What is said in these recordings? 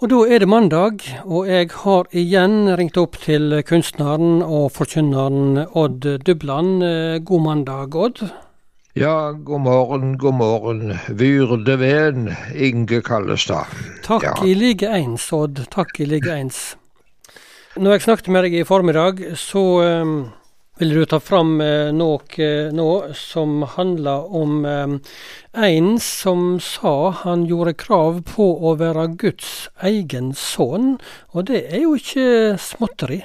Og da er det mandag, og jeg har igjen ringt opp til kunstneren og forkynneren Odd Dubland. God mandag, Odd. Ja, god morgen, god morgen. Vyrde ven, Inge Kallestad. Takk ja. i like ens, Odd. Takk i like ens. Når jeg snakket med deg i formiddag, så um, vil du ta fram eh, noe nå som handler om eh, en som sa han gjorde krav på å være Guds egen sønn, og det er jo ikke småtteri?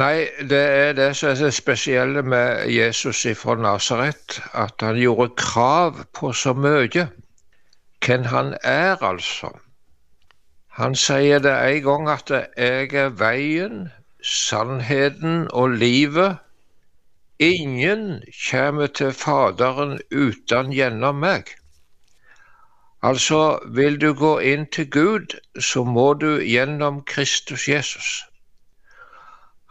Nei, det er det som er det spesielle med Jesus fra Nasaret, at han gjorde krav på så mye. Hvem han er, altså. Han sier det en gang at 'jeg er veien, sannheten og livet. Ingen kommer til Faderen uten gjennom meg. Altså, vil du gå inn til Gud, så må du gjennom Kristus Jesus.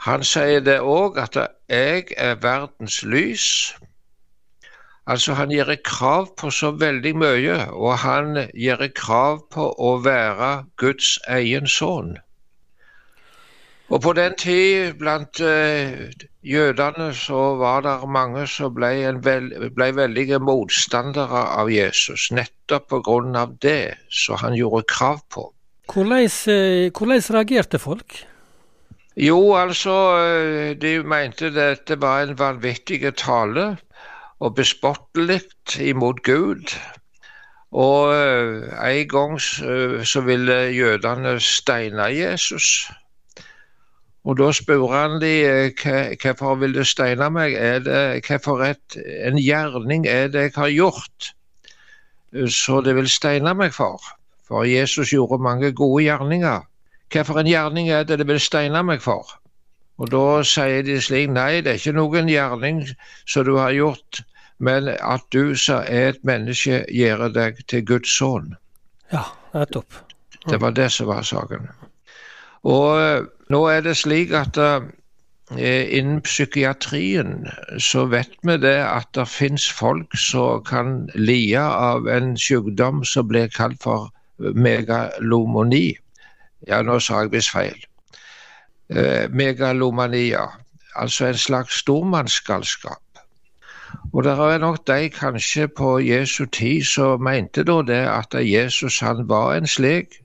Han sier det òg at 'jeg er verdens lys'. Altså, han gjør krav på så veldig mye, og han gjør krav på å være Guds egen sønn. Og på den tid, blant uh, jødene, så var det mange som ble, veld, ble veldige motstandere av Jesus, nettopp pga. det som han gjorde krav på. Hvordan, eh, hvordan reagerte folk? Jo, altså, eh, de mente dette var en vanvittig tale og bespottelig imot Gud. Og en gang så ville jødene steine Jesus. Og da spør han de eh, hvorfor vil du steine meg, er det, hvorfor et, en gjerning er det jeg har gjort så det vil steine meg for? For Jesus gjorde mange gode gjerninger. Hvorfor en gjerning er det det vil steine meg for? Og da sier de slik, nei, det er ikke noen gjerning som du har gjort, men at du som er et menneske, gjør deg til Guds sønn. Ja, nettopp. Mm. Det var det som var saken. Og nå er det slik at uh, innen psykiatrien så vet vi det at det finnes folk som kan lide av en sykdom som blir kalt for megalomoni. Ja, nå sa jeg visst feil. Megalomania, altså en slags stormannsgalskap. Og det er nok de kanskje på Jesu tid som mente da det at Jesus han var en slik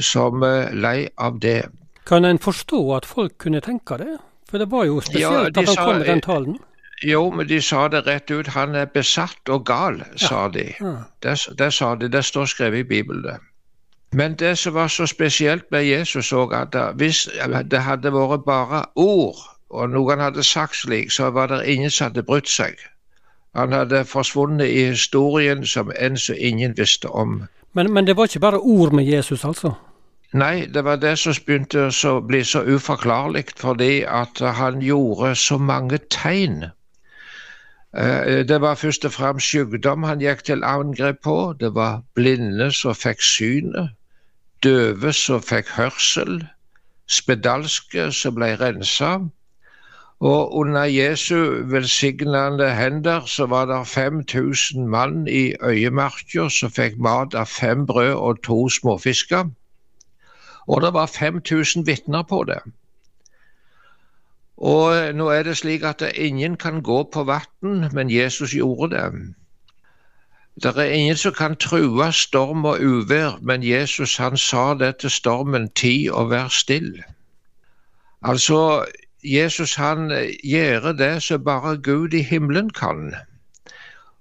som uh, lei av det. Kan en forstå at folk kunne tenke det? For det var jo spesielt ja, at han sa, kom med den talen. Jo, men de sa det rett ut. Han er besatt og gal, sa de. Ja. Det, det, sa de. Det står skrevet i Bibelen. Men det som var så spesielt med Jesus òg, at hvis det hadde vært bare ord, og noen hadde sagt slik, så var det ingen som hadde brutt seg. Han hadde forsvunnet i historien som en som ingen visste om. Men, men det var ikke bare ord med Jesus, altså? Nei, det var det som begynte å bli så uforklarlig, fordi at han gjorde så mange tegn. Eh, det var først og fremst sykdom han gikk til angrep på. Det var blinde som fikk synet, døve som fikk hørsel, spedalske som ble rensa. Og under Jesu velsignende hender så var det 5000 mann i øyemarka som fikk mat av fem brød og to småfisker. Og det var 5000 vitner på det. Og nå er det slik at ingen kan gå på vann, men Jesus gjorde det. Det er ingen som kan true storm og uvær, men Jesus han sa det til stormen, ti og vær still. Altså, Jesus han gjør det som bare Gud i himmelen kan.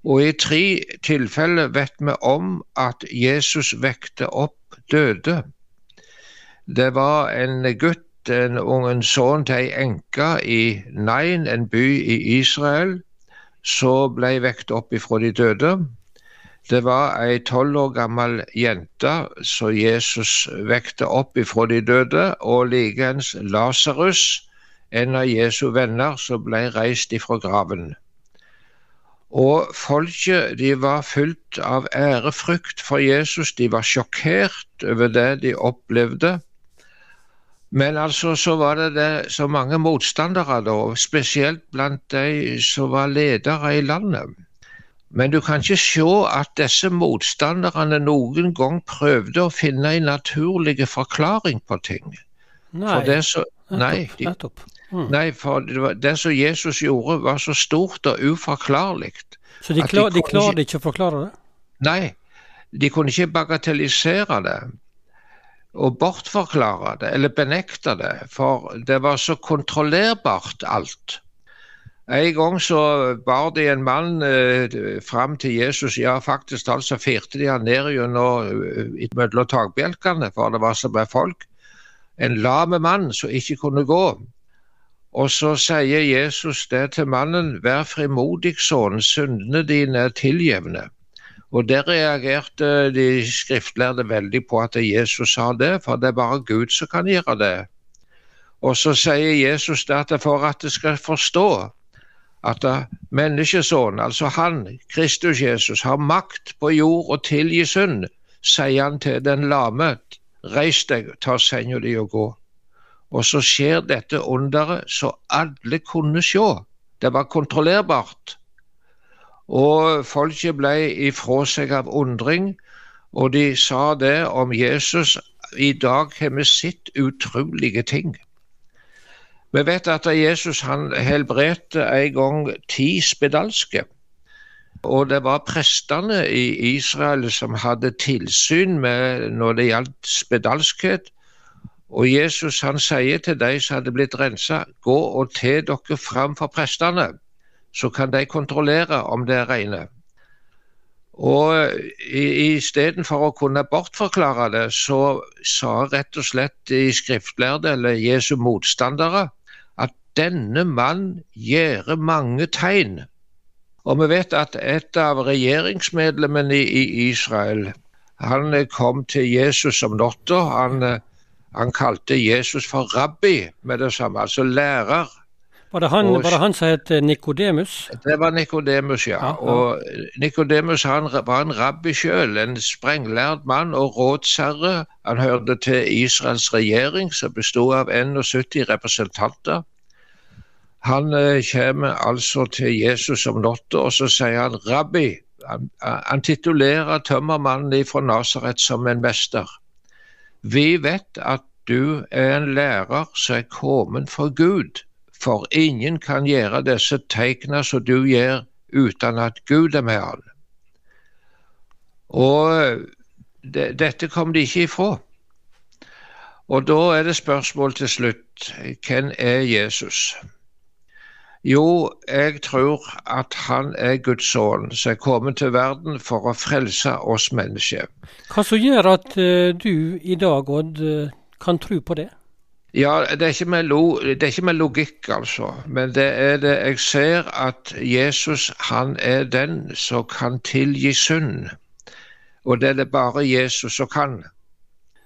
Og i tre tilfeller vet vi om at Jesus vekte opp døde. Det var en gutt, en ungen sønn til ei enke i Nain, en by i Israel, som ble vekt opp ifra de døde. Det var ei tolv år gammel jente som Jesus vekte opp ifra de døde, og likeens Lasarus, en av Jesu venner, som ble reist ifra graven. Og folket de var fylt av ærefrykt for Jesus, de var sjokkert over det de opplevde. Men altså så var det, det så mange motstandere da, spesielt blant de som var ledere i landet. Men du kan ikke se at disse motstanderne noen gang prøvde å finne en naturlig forklaring på ting. Nei, For det så, nei, nettopp. Mm. nei, for det, var, det som Jesus gjorde, var så stort og uforklarlig. Så de, klar, de de klarte ikke å forklare det? Nei, de kunne ikke bagatellisere det og bortforklare det eller benekte det, for det var så kontrollerbart alt. En gang så bar de en mann eh, fram til Jesus, ja faktisk talt så firte de han ned gjennom eh, mellom takbjelkene, for det var så mye folk. En lame mann som ikke kunne gå. Og så sier Jesus det til mannen, vær frimodig sønn, syndene dine er tilgjevne. Og der reagerte de skriftlærde veldig på at Jesus sa det, for det er bare Gud som kan gjøre det. Og så sier Jesus det at for at det skal forstå at menneskesønnen, altså han, Kristus Jesus, har makt på jord og tilgi synd, sier han til den lame, reis deg, ta senga di og gå. Og så skjer dette underet så alle kunne se. Det var kontrollerbart. Og folket ble ifra seg av undring, og de sa det om Jesus. I dag har vi sett utrolige ting. Vi vet at Jesus han helbredte en gang ti spedalske. Og det var prestene i Israel som hadde tilsyn med når det gjaldt spedalskhet. Og Jesus han sier til de som hadde blitt rensa, gå og te dere fram for prestene så kan de kontrollere om det er reine. Og istedenfor å kunne bortforklare det, så sa rett og slett de skriftlærde, eller Jesu motstandere, at denne mann gjør mange tegn. Og vi vet at et av regjeringsmedlemmene i Israel, han kom til Jesus om natta. Han, han kalte Jesus for rabbi med det samme, altså lærer. Var det han, Og- var det han som het Nikodemus? Det var Nikodemus, ja. Ja, ja. Og Nikodemus var en rabbi sjøl, en sprenglærd mann og rådsherre. Han hørte til Israels regjering, som bestod av 71 representanter. Han eh, kommer altså til Jesus om natta, og så sier han rabbi. Han, han titulerer tømmermannen fra Nasaret som en mester. Vi vet at du er en lærer som er kommet for Gud, for ingen kan gjøre disse tegna som du gjør, uten at Gud er med han. Og det, dette kom de ikke ifra. Og da er det spørsmål til slutt hvem er Jesus? Jo, jeg tror at han er Guds sønn som er kommet til verden for å frelse oss mennesker. Hva som gjør at eh, du i dag, Odd, eh, kan tro på det? Ja, det er, ikke med lo, det er ikke med logikk, altså. Men det er det jeg ser at Jesus han er den som kan tilgi synd. Og det er det bare Jesus som kan.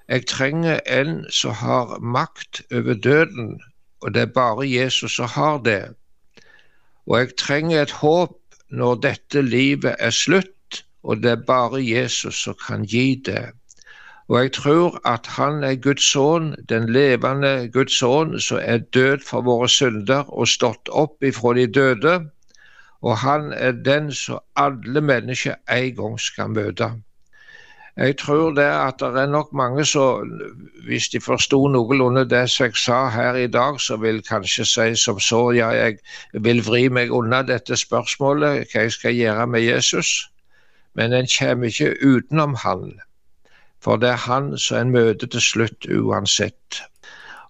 Jeg trenger en som har makt over døden, og det er bare Jesus som har det. Og jeg trenger et håp når dette livet er slutt, og det er bare Jesus som kan gi det. Og jeg tror at han er Guds sønn, den levende Guds sønn, som er død for våre synder og stått opp ifra de døde. Og han er den som alle mennesker en gang skal møte. Jeg tror det at det er nok mange som, hvis de forsto noenlunde det som jeg sa her i dag, så vil kanskje si som så, ja, jeg vil vri meg unna dette spørsmålet, hva jeg skal gjøre med Jesus. Men en kommer ikke utenom han. For det er han som en møter til slutt uansett.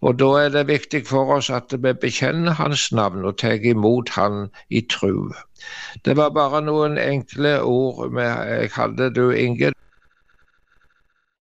Og da er det viktig for oss at vi bekjenner hans navn og tar imot han i tru. Det var bare noen enkle ord jeg hadde, du Inge.